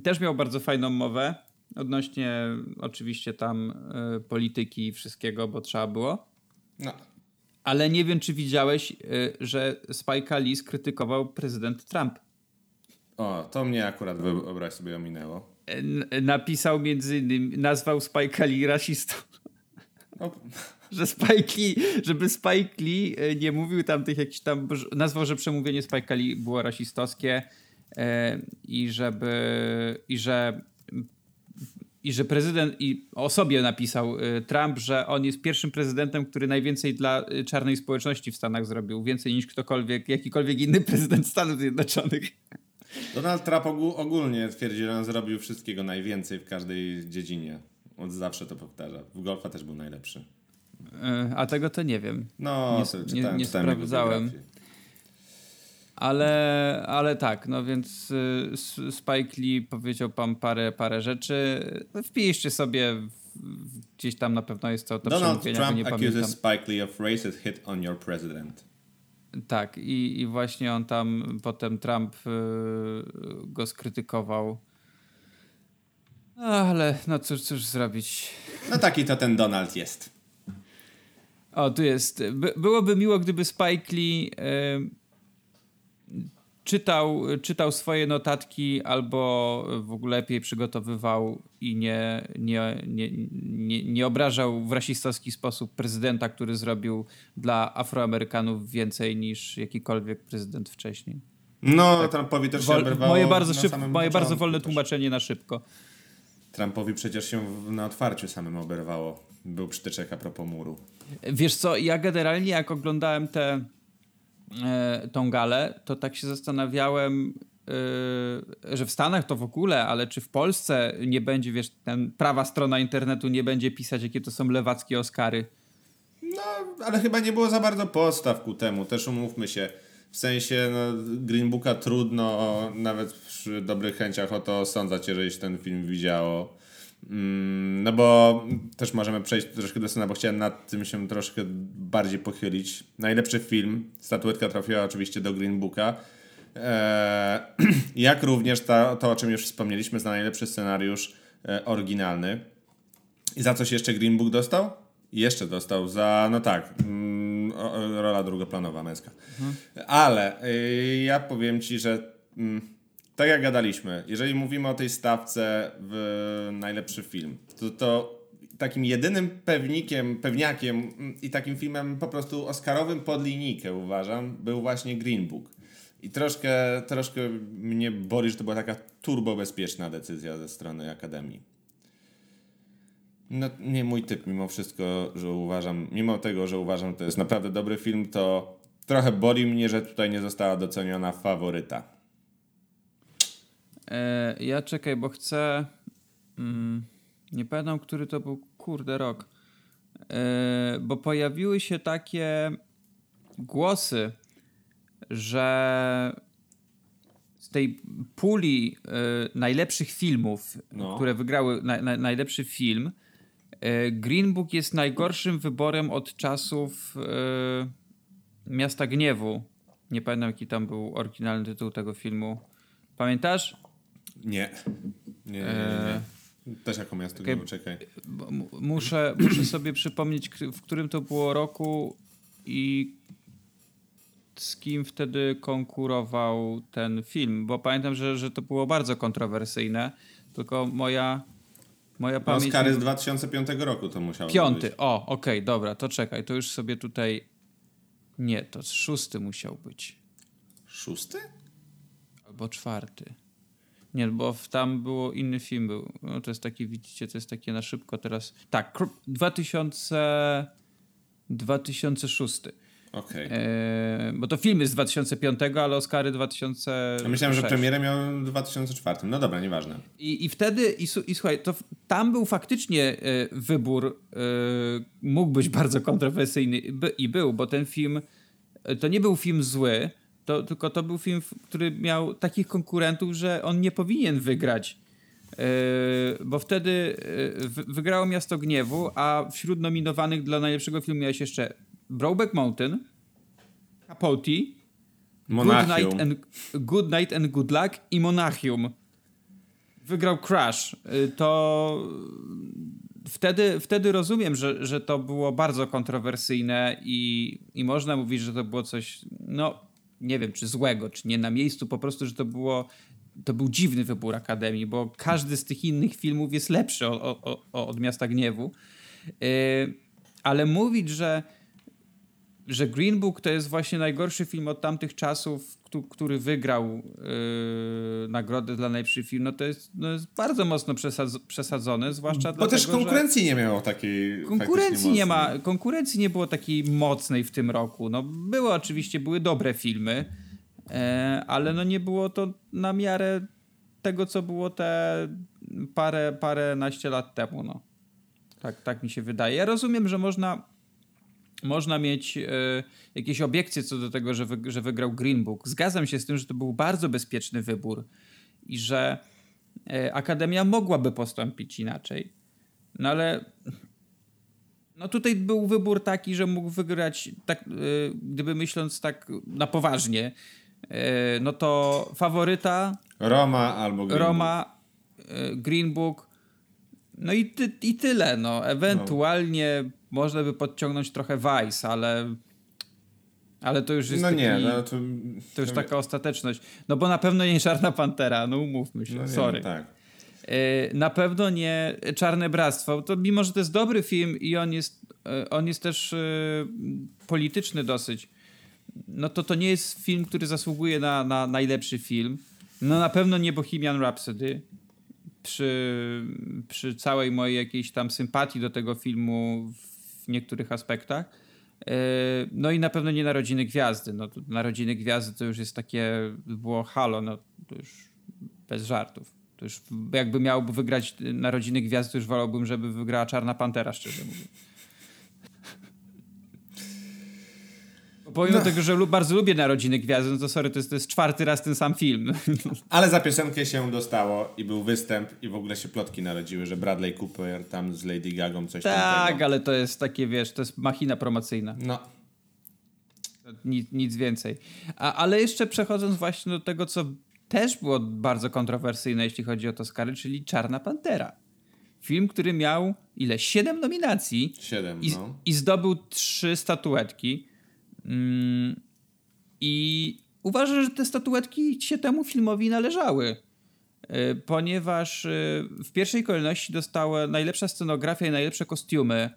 A: też miał bardzo fajną mowę odnośnie oczywiście tam y, polityki i wszystkiego, bo trzeba było. No. Ale nie wiem, czy widziałeś, y, że Spike Lee skrytykował prezydent Trump.
B: O, to mnie akurat wyobraź sobie ominęło.
A: N napisał między innymi, nazwał Spike Lee rasistą. No. Że Spike Lee, żeby Spike Lee nie mówił tam tych jakichś tam, nazwał, że przemówienie Spike Lee było rasistowskie E, i żeby i że i że prezydent i o sobie napisał e, Trump, że on jest pierwszym prezydentem, który najwięcej dla e, czarnej społeczności w Stanach zrobił, więcej niż ktokolwiek, jakikolwiek inny prezydent Stanów Zjednoczonych.
B: Donald Trump ogólnie twierdzi, że on zrobił wszystkiego najwięcej w każdej dziedzinie. Od zawsze to powtarza. W golfa też był najlepszy.
A: A tego to nie wiem.
B: No,
A: nie, czytałem, nie, nie sprawdzałem. Ale, ale tak, no więc y, Spike Lee powiedział pan parę, parę rzeczy. Wpiszcie sobie, gdzieś tam na pewno jest to, to
B: Donald Trump nie accuses pamiętam. Spike Lee of racist hit on your president.
A: Tak, i, i właśnie on tam, potem Trump y, go skrytykował. Ale no cóż, cóż zrobić.
B: No taki to ten Donald jest.
A: O, tu jest. By, byłoby miło, gdyby Spike Lee czytał, czytał swoje notatki albo w ogóle lepiej przygotowywał i nie, nie, nie, nie, nie obrażał w rasistowski sposób prezydenta, który zrobił dla Afroamerykanów więcej niż jakikolwiek prezydent wcześniej.
B: No, tak. Trumpowi też się Wol, oberwało
A: Moje, bardzo, szyb, moje bardzo wolne też. tłumaczenie na szybko.
B: Trumpowi przecież się na otwarciu samym oberwało był przytyczek a propos muru.
A: Wiesz co, ja generalnie jak oglądałem tę e, tą galę, to tak się zastanawiałem, e, że w Stanach to w ogóle, ale czy w Polsce nie będzie, wiesz, ten prawa strona internetu nie będzie pisać, jakie to są lewackie Oscary.
B: No, ale chyba nie było za bardzo postaw ku temu, też umówmy się. W sensie no, Green Booka trudno nawet przy dobrych chęciach o to osądzać, jeżeli się ten film widziało. Mm, no bo też możemy przejść troszkę do sceny, bo chciałem nad tym się troszkę bardziej pochylić. Najlepszy film, statuetka trafiła oczywiście do Green Booka. Eee, jak również ta, to, o czym już wspomnieliśmy, za najlepszy scenariusz e, oryginalny. I za coś jeszcze Green Book dostał? Jeszcze dostał za, no tak, mm, rola drugoplanowa męska. Mhm. Ale y, ja powiem ci, że mm, tak jak gadaliśmy, jeżeli mówimy o tej stawce w najlepszy film, to, to takim jedynym pewnikiem, pewniakiem i takim filmem po prostu oscarowym pod linijkę uważam, był właśnie Green Book. I troszkę, troszkę mnie boli, że to była taka turbo bezpieczna decyzja ze strony Akademii. No, nie mój typ, mimo wszystko, że uważam, mimo tego, że uważam, że to jest naprawdę dobry film, to trochę boli mnie, że tutaj nie została doceniona faworyta.
A: E, ja czekaj, bo chcę. Mm, nie pamiętam, który to był, kurde, rok. E, bo pojawiły się takie głosy, że z tej puli e, najlepszych filmów, no. które wygrały na, na, najlepszy film, E, Green Book jest najgorszym wyborem od czasów Miasta Gniewu. Nie pamiętam, jaki tam był oryginalny tytuł tego filmu. Pamiętasz?
B: Nie. Nie, nie, nie. nie. E, Też jako miasto okay. Czekaj.
A: Muszę, muszę sobie przypomnieć, w którym to było roku i z kim wtedy konkurował ten film, bo pamiętam, że, że to było bardzo kontrowersyjne, tylko moja Moja
B: pamięć... Oscary z 2005 roku to musiało
A: Piąty, być. o, okej, okay, dobra, to czekaj, to już sobie tutaj... Nie, to szósty musiał być.
B: Szósty?
A: Albo czwarty. Nie, bo tam było inny film był. No to jest taki, widzicie, to jest takie na szybko teraz. Tak, 2000... 2006.
B: Okay.
A: E, bo to film jest z 2005, ale Oscary 2000. Ja
B: myślałem, że premierę miał w 2004. No dobra, nieważne.
A: I, i wtedy, i, i słuchaj, to tam był faktycznie e, wybór, e, mógł być bardzo kontrowersyjny by, i był, bo ten film to nie był film zły, to, tylko to był film, który miał takich konkurentów, że on nie powinien wygrać. E, bo wtedy e, wygrało Miasto Gniewu, a wśród nominowanych dla najlepszego filmu miałeś jeszcze Brokeback Mountain, Capote, Good Night, and, Good Night and Good Luck i Monachium. Wygrał Crash. Y, to wtedy, wtedy rozumiem, że, że to było bardzo kontrowersyjne i, i można mówić, że to było coś, no nie wiem, czy złego, czy nie na miejscu, po prostu, że to było to był dziwny wybór Akademii, bo każdy z tych innych filmów jest lepszy o, o, o, od Miasta Gniewu. Yy, ale mówić, że że Green Book to jest właśnie najgorszy film od tamtych czasów, który wygrał yy, nagrodę dla najlepszy film, no to jest, no jest bardzo mocno przesadzone, zwłaszcza
B: Bo
A: dlatego,
B: też konkurencji nie miało takiej
A: konkurencji nie ma, konkurencji nie było takiej mocnej w tym roku. No były oczywiście, były dobre filmy, e, ale no nie było to na miarę tego, co było te parę, parę naście lat temu, no. Tak, tak mi się wydaje. Ja rozumiem, że można można mieć e, jakieś obiekcje co do tego, że, wy, że wygrał Green Book. Zgadzam się z tym, że to był bardzo bezpieczny wybór i że e, Akademia mogłaby postąpić inaczej. No ale no tutaj był wybór taki, że mógł wygrać, tak, e, gdyby myśląc tak na poważnie, no to faworyta
B: Roma albo
A: Green Roma, Book. Green Book. No i, ty, i tyle. No. Ewentualnie no można by podciągnąć trochę Vice, ale ale to już jest
B: no
A: taki,
B: nie, no to,
A: to już taka ostateczność. No bo na pewno nie Czarna Pantera, no umówmy się, no nie, sorry. No tak. E, na pewno nie Czarne Bractwo. To mimo, że to jest dobry film i on jest, e, on jest też e, polityczny dosyć, no to to nie jest film, który zasługuje na, na najlepszy film. No na pewno nie Bohemian Rhapsody. przy, przy całej mojej jakiejś tam sympatii do tego filmu w niektórych aspektach. E, no i na pewno nie Narodziny Gwiazdy. No, Narodziny Gwiazdy to już jest takie, było halo, no to już bez żartów. To już jakby miałby wygrać Narodziny Gwiazdy, to już wolałbym, żeby wygrała Czarna Pantera, szczerze mówiąc. Pomimo no. tego, że bardzo lubię Narodziny Gwiazdy, no to sorry, to jest, to jest czwarty raz ten sam film.
B: Ale za piosenkę się dostało i był występ i w ogóle się plotki narodziły, że Bradley Cooper tam z Lady Gagą coś
A: tak,
B: Tak,
A: ale to jest takie, wiesz, to jest machina promocyjna.
B: No.
A: Nic, nic więcej. A, ale jeszcze przechodząc właśnie do tego, co też było bardzo kontrowersyjne, jeśli chodzi o Toscary, czyli Czarna Pantera. Film, który miał ile? Siedem nominacji.
B: Siedem,
A: i,
B: no.
A: I zdobył trzy statuetki. Mm, I uważam, że te statuetki się temu filmowi należały. Y, ponieważ y, w pierwszej kolejności dostała najlepsza scenografia i najlepsze kostiumy.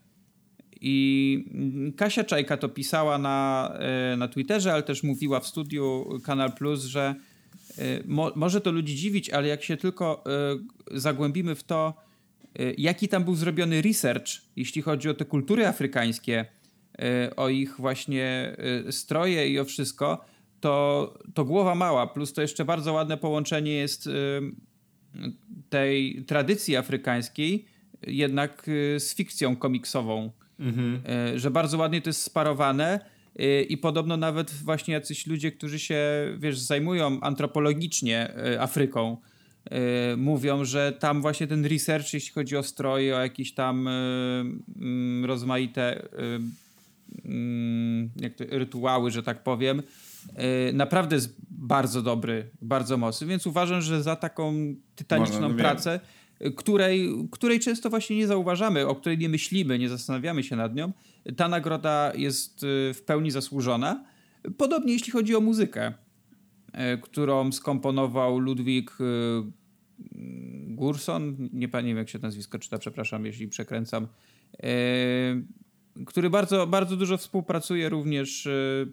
A: I mm, Kasia Czajka to pisała na, y, na Twitterze, ale też mówiła w studiu Kanal Plus, że mo, może to ludzi dziwić, ale jak się tylko zagłębimy w to, jaki tam był zrobiony research, jeśli chodzi o te kultury afrykańskie, o ich właśnie y, stroje i o wszystko, to, to głowa mała. Plus to jeszcze bardzo ładne połączenie jest y, tej tradycji afrykańskiej jednak z fikcją komiksową. Mhm. Że bardzo ładnie to jest sparowane i podobno nawet właśnie jacyś ludzie, którzy się, wiesz, zajmują antropologicznie Afryką, mówią, że tam właśnie ten research, jeśli chodzi o stroje, o jakieś tam mm, rozmaite jak to, rytuały, że tak powiem, y, naprawdę jest bardzo dobry, bardzo mocny, więc uważam, że za taką tytaniczną Można, no pracę, wiem. której, której często właśnie nie zauważamy, o której nie myślimy, nie zastanawiamy się nad nią, ta nagroda jest y, w pełni zasłużona. Podobnie jeśli chodzi o muzykę, y, którą skomponował Ludwik Gurson, nie pamiętam jak się nazwisko czyta, przepraszam, jeśli przekręcam który bardzo, bardzo dużo współpracuje również y,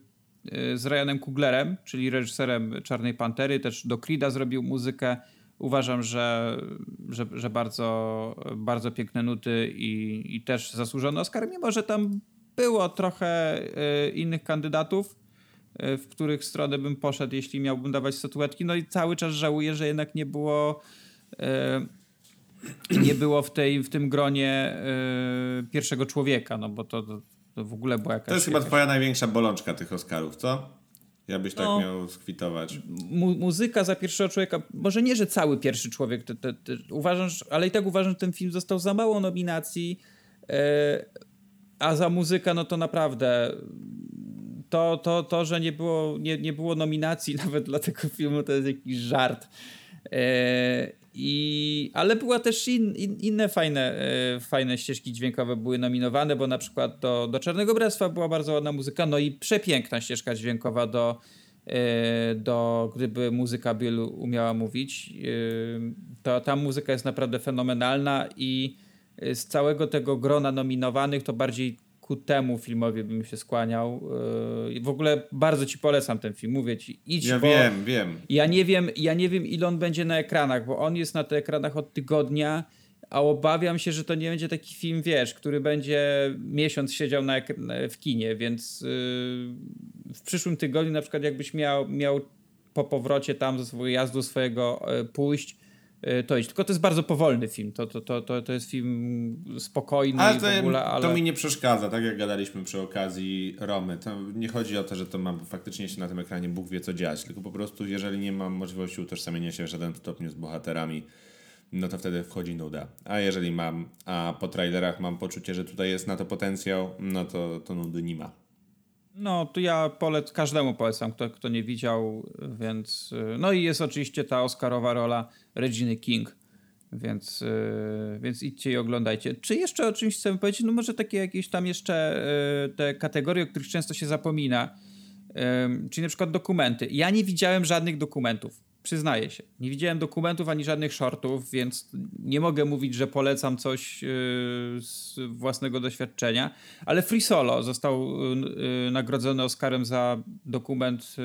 A: y, z Ryanem Kuglerem, czyli reżyserem Czarnej Pantery. Też do Creed'a zrobił muzykę. Uważam, że, że, że bardzo, bardzo piękne nuty i, i też zasłużony Oscar, mimo że tam było trochę y, innych kandydatów, w których stronę bym poszedł, jeśli miałbym dawać statuetki. No i cały czas żałuję, że jednak nie było nie było w, tej, w tym gronie y, pierwszego człowieka, no bo to, to, to, w ogóle była jakaś...
B: To jest chyba twoja największa bolączka tych Oscarów, co? Ja byś tak no, miał skwitować.
A: Mu muzyka za pierwszego człowieka, może nie, że cały pierwszy człowiek, te, te, te, uważam, ale i tak uważam, że ten film został za mało nominacji, yy, a za muzykę, no to naprawdę to, to, to że nie było, nie, nie było nominacji nawet dla tego filmu, to jest jakiś żart. Yy, i, ale była też in, in, inne fajne, e, fajne ścieżki dźwiękowe były nominowane, bo na przykład do, do Czarnego Bractwa była bardzo ładna muzyka, no i przepiękna ścieżka dźwiękowa do, e, do gdyby muzyka Bill umiała mówić. E, to ta muzyka jest naprawdę fenomenalna i z całego tego grona nominowanych to bardziej ku temu filmowi bym się skłaniał. Yy, w ogóle bardzo ci polecam ten film, mówię ci, idź,
B: Ja wiem, wiem.
A: Ja nie wiem, ja nie wiem ile on będzie na ekranach, bo on jest na tych ekranach od tygodnia, a obawiam się, że to nie będzie taki film, wiesz, który będzie miesiąc siedział na w kinie, więc yy, w przyszłym tygodniu na przykład jakbyś miał, miał po powrocie tam ze swojego jazdu swojego yy, pójść, to iść. Tylko to jest bardzo powolny film. To, to, to, to, to jest film spokojny ale
B: to, w ogóle, ale... To mi nie przeszkadza, tak jak gadaliśmy przy okazji Romy. To nie chodzi o to, że to ma faktycznie się na tym ekranie Bóg wie co dziać, tylko po prostu jeżeli nie mam możliwości utożsamienia się w żaden stopniu z bohaterami, no to wtedy wchodzi nuda. A jeżeli mam, a po trailerach mam poczucie, że tutaj jest na to potencjał, no to, to nudy nie ma.
A: No, to ja polec każdemu polecam, kto, kto nie widział, więc... Y, no i jest oczywiście ta Oscarowa rola Reginy King, więc, y, więc idźcie i oglądajcie. Czy jeszcze o czymś chcemy powiedzieć? No może takie jakieś tam jeszcze y, te kategorie, o których często się zapomina, czyli na przykład dokumenty. Ja nie widziałem żadnych dokumentów przyznaję się. Nie widziałem dokumentów ani żadnych shortów, więc nie mogę mówić, że polecam coś yy, z własnego doświadczenia, ale Free Solo został yy, nagrodzony Oscarem za dokument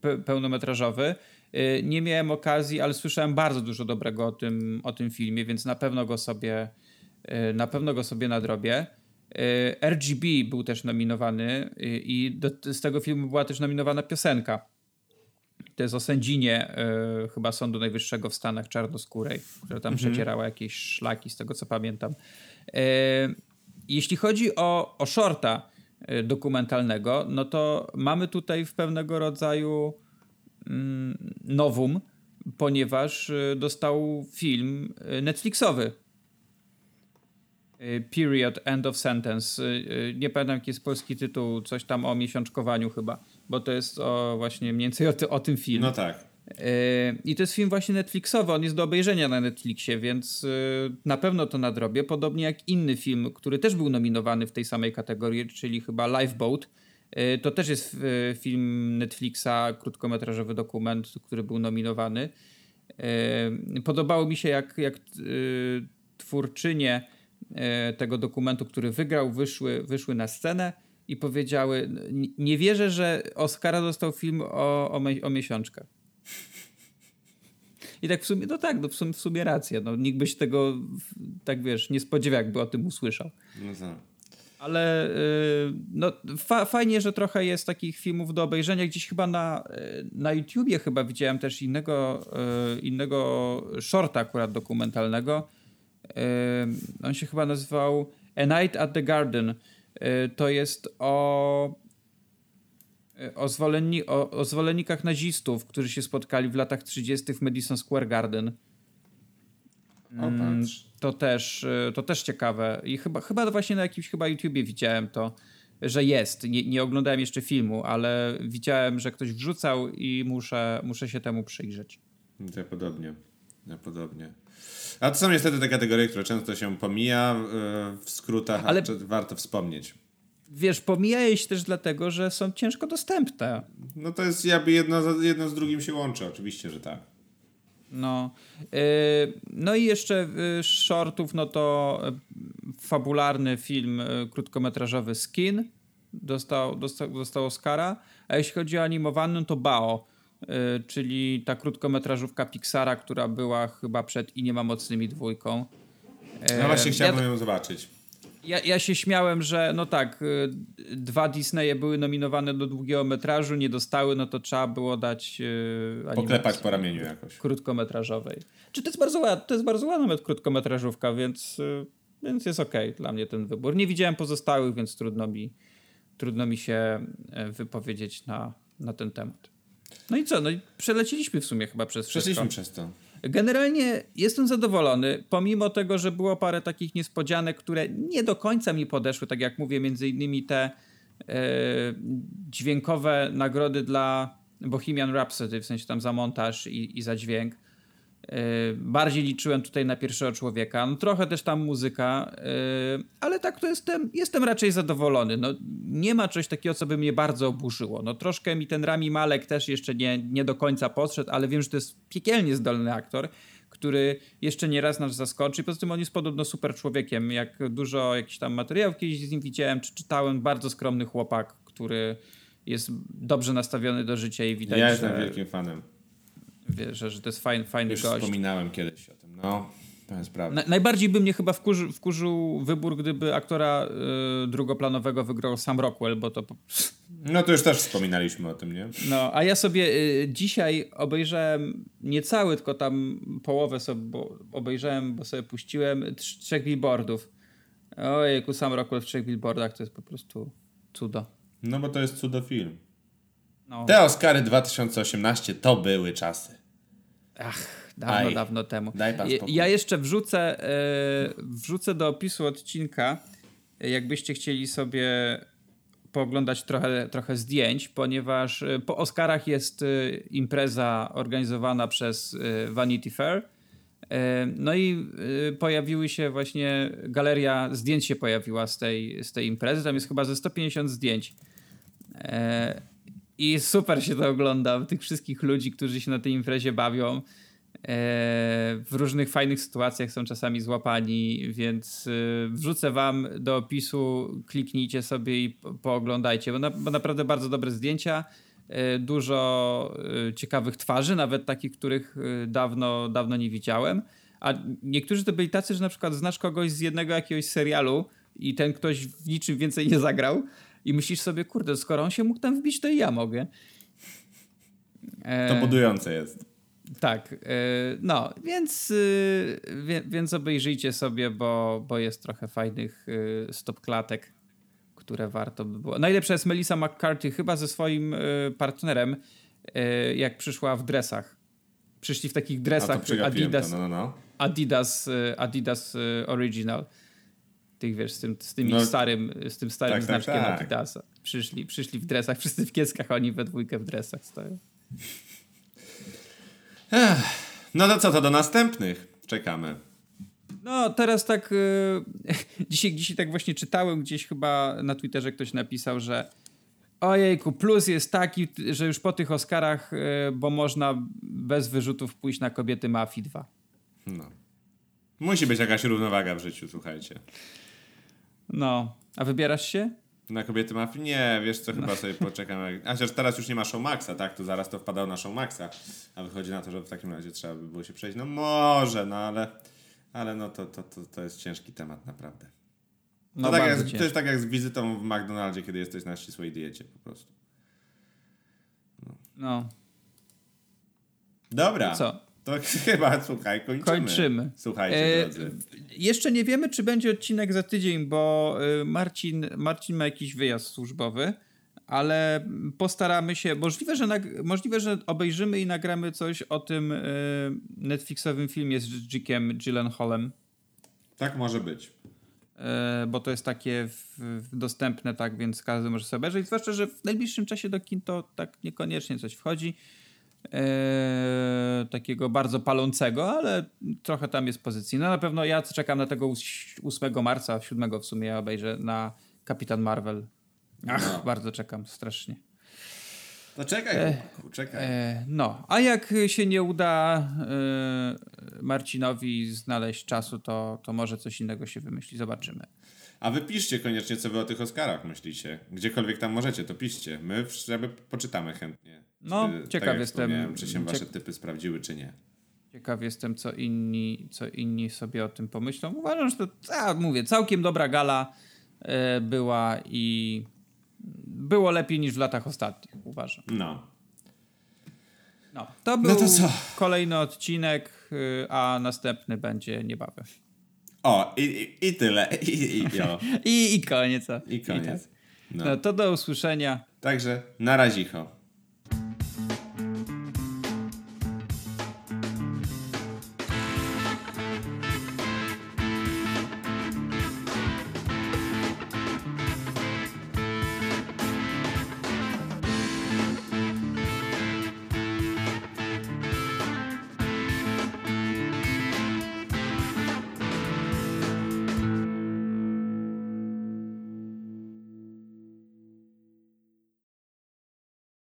A: pe pełnometrażowy. Nie miałem okazji, ale słyszałem bardzo dużo dobrego o tym, o tym filmie, więc na pewno go sobie na pewno go sobie nadrobię. RGB był też nominowany i do, z tego filmu była też nominowana piosenka. To jest o sędzinie y, chyba Sądu Najwyższego w Stanach czarnoskórej, która tam mhm. przecierała jakieś szlaki, z tego co pamiętam. Y, jeśli chodzi o, o shorta y, dokumentalnego, no to mamy tutaj w pewnego rodzaju mm, nowum, ponieważ dostał film Netflixowy Period, End of Sentence. Nie pamiętam jaki jest polski tytuł, coś tam o miesiączkowaniu chyba bo to jest o, właśnie mniej więcej o, ty, o tym filmie.
B: No tak.
A: Yy, I to jest film właśnie Netflixowy, on jest do obejrzenia na Netflixie, więc yy, na pewno to nadrobię. Podobnie jak inny film, który też był nominowany w tej samej kategorii, czyli chyba Lifeboat. Yy, to też jest film Netflixa, krótkometrażowy dokument, który był nominowany. Podobało mi się, jak, jak twórczynie tego dokumentu, który wygrał, wyszły, wyszły na scenę i powiedziały, nie wierzę, że Oscara dostał film o, o, o miesiączkę. I tak w sumie, no tak, no w, sumie, w sumie racja. No, nikt by się tego, tak wiesz, nie spodziewał, jakby o tym usłyszał. No tak. Ale y, no, fa fajnie, że trochę jest takich filmów do obejrzenia. Gdzieś chyba na, y, na YouTubie chyba widziałem też innego, y, innego shorta akurat dokumentalnego. On się chyba nazywał A Night at the Garden to jest o, y, o, zwolenni, o, o zwolennikach nazistów, którzy się spotkali w latach 30. w Madison Square Garden. Mm, to też, y, to też ciekawe. I chyba, chyba właśnie na jakimś chyba YouTubie widziałem to, że jest. Nie, nie oglądałem jeszcze filmu, ale widziałem, że ktoś wrzucał i muszę, muszę się temu przyjrzeć.
B: Ja podobnie. Ja podobnie. A to są niestety te kategorie, które często się pomija w skrótach, ale warto wspomnieć.
A: Wiesz, pomija się też dlatego, że są ciężko dostępne.
B: No to jest jakby jedno, jedno z drugim się łączy, oczywiście, że tak.
A: No, yy, no i jeszcze yy, shortów, no to fabularny film krótkometrażowy Skin dostał, dostał, dostał Oscara, a jeśli chodzi o animowany, to Bao czyli ta krótkometrażówka Pixara, która była chyba przed I nie ma mocnymi dwójką.
B: No właśnie chciałbym ja, ją zobaczyć.
A: Ja, ja się śmiałem, że no tak, y, dwa Disneye były nominowane do długiego metrażu, nie dostały, no to trzeba było dać
B: yy, Poklepać po ramieniu jakoś.
A: Krótkometrażowej. Czy to jest bardzo ładna, to jest bardzo ładna krótkometrażówka, więc, więc jest okej okay dla mnie ten wybór. Nie widziałem pozostałych, więc trudno mi, trudno mi się wypowiedzieć na, na ten temat. No i co? No i przeleciliśmy w sumie chyba przez wszystko.
B: Przeszliśmy przez to.
A: Generalnie jestem zadowolony, pomimo tego, że było parę takich niespodzianek, które nie do końca mi podeszły, tak jak mówię, między innymi te e, dźwiękowe nagrody dla Bohemian Rhapsody, w sensie tam za montaż i, i za dźwięk. E, bardziej liczyłem tutaj na pierwszego człowieka. No, trochę też tam muzyka, e, ale tak to jestem, jestem raczej zadowolony. No, nie ma czegoś takiego, co by mnie bardzo oburzyło. No, troszkę mi ten Rami Malek też jeszcze nie, nie do końca podszedł, ale wiem, że to jest piekielnie zdolny aktor, który jeszcze nie raz nas zaskoczy. Poza tym on jest podobno super człowiekiem. Jak dużo jakichś tam materiałów kiedyś z nim widziałem, czy czytałem, bardzo skromny chłopak, który jest dobrze nastawiony do życia i widać,
B: Ja jestem że... wielkim fanem
A: Wiesz, że, to jest fajny, fajny
B: Już
A: gość.
B: wspominałem kiedyś o tym, no. To jest prawda.
A: Na, najbardziej by mnie chyba wkurzył, wkurzył wybór, gdyby aktora y, drugoplanowego wygrał sam Rockwell, bo to...
B: No to już też wspominaliśmy o tym, nie?
A: No, a ja sobie y, dzisiaj obejrzałem nie cały, tylko tam połowę sobie obejrzałem, bo sobie puściłem trzech billboardów. Ojejku, sam Rockwell w trzech billboardach to jest po prostu cudo.
B: No bo to jest cudo film. No. Te Oscary 2018 to były czasy.
A: Ach, dawno, Aj, dawno temu. Ja jeszcze wrzucę, yy, wrzucę do opisu odcinka, jakbyście chcieli sobie pooglądać trochę, trochę zdjęć, ponieważ e, po Oscarach jest e, impreza organizowana przez Vanity Fair. No i pojawiły się właśnie, galeria zdjęć się pojawiła z tej, z tej imprezy. Tam jest chyba ze 150 zdjęć. I super się to ogląda, tych wszystkich ludzi, którzy się na tej imprezie bawią. E, w różnych fajnych sytuacjach są czasami złapani, więc e, wrzucę wam do opisu, kliknijcie sobie i pooglądajcie, bo, na, bo naprawdę bardzo dobre zdjęcia. e, dużo ciekawych twarzy, nawet takich, których dawno, dawno nie widziałem. A niektórzy to byli tacy, że na przykład znasz kogoś z jednego jakiegoś serialu i ten ktoś w niczym więcej nie zagrał i myślisz sobie, kurde, skoro on się mógł tam wbić, to i ja mogę.
B: To budujące jest.
A: Tak, no, więc, więc obejrzyjcie sobie, bo, bo jest trochę fajnych stop klatek które warto by było. Najlepsza jest Melissa McCarthy, chyba ze swoim partnerem, jak przyszła w dresach. Przyszli w takich dresach Adidas,
B: no, no, no.
A: Adidas, Adidas Original. Tych wiesz, z tym, z tymi no, starym, z tym starym tak, tak znaczkiem tak, tak. Adidasa. Przyszli, przyszli w dresach, wszyscy w kieskach, a oni we dwójkę w dresach stoją.
B: Ech, no to co, to do następnych. Czekamy.
A: No, teraz tak. Yy, dzisiaj, dzisiaj tak właśnie czytałem gdzieś chyba na Twitterze ktoś napisał, że ojejku, plus jest taki, że już po tych Oscarach, yy, bo można bez wyrzutów pójść na kobiety Mafii 2.
B: No. Musi być jakaś równowaga w życiu, słuchajcie.
A: No. A wybierasz się?
B: Na kobiety mafii? Nie, wiesz co, chyba no. sobie poczekam. A chociaż teraz już nie ma Showmaxa, tak? To zaraz to wpadało na Showmaxa. A wychodzi na to, że w takim razie trzeba by było się przejść. No może, no ale ale no to, to, to, to jest ciężki temat naprawdę. No, no tak jak, to jest tak jak z wizytą w McDonaldzie, kiedy jesteś na ścisłej diecie po prostu.
A: No. no.
B: Dobra. Co? To chyba, słuchaj, kończymy.
A: Kończymy.
B: Słuchajcie, e, drodzy.
A: Jeszcze nie wiemy, czy będzie odcinek za tydzień, bo y, Marcin, Marcin ma jakiś wyjazd służbowy ale postaramy się. Możliwe, że, możliwe, że obejrzymy i nagramy coś o tym y, Netflixowym filmie z Jickiem Gyllenhaalem.
B: Tak może być.
A: Y, bo to jest takie w, w dostępne, tak, więc każdy może sobie obejrzeć. Zwłaszcza, że w najbliższym czasie do kin to tak niekoniecznie coś wchodzi. E, takiego bardzo palącego, ale trochę tam jest pozycji. No na pewno ja czekam na tego 8 marca, 7 w sumie obejrzę na Kapitan Marvel Ach, no. bardzo czekam, strasznie.
B: No czekaj, e, czekaj. E,
A: no, a jak się nie uda e, Marcinowi znaleźć czasu, to, to może coś innego się wymyśli. Zobaczymy.
B: A wy piszcie koniecznie, co wy o tych Oscarach myślicie. Gdziekolwiek tam możecie, to piszcie. My jakby poczytamy chętnie.
A: No, czy, ciekaw tak jestem.
B: Czy się wasze typy sprawdziły, czy nie.
A: Ciekaw jestem, co inni, co inni sobie o tym pomyślą. Uważam, że to, a, mówię, całkiem dobra gala e, była i było lepiej niż w latach ostatnich, uważam.
B: No.
A: No, to był no to kolejny odcinek, y, a następny będzie niebawem.
B: O, i, i, i tyle. I, i,
A: I, I koniec.
B: I koniec. I tak.
A: no. no. to do usłyszenia.
B: Także na razicho.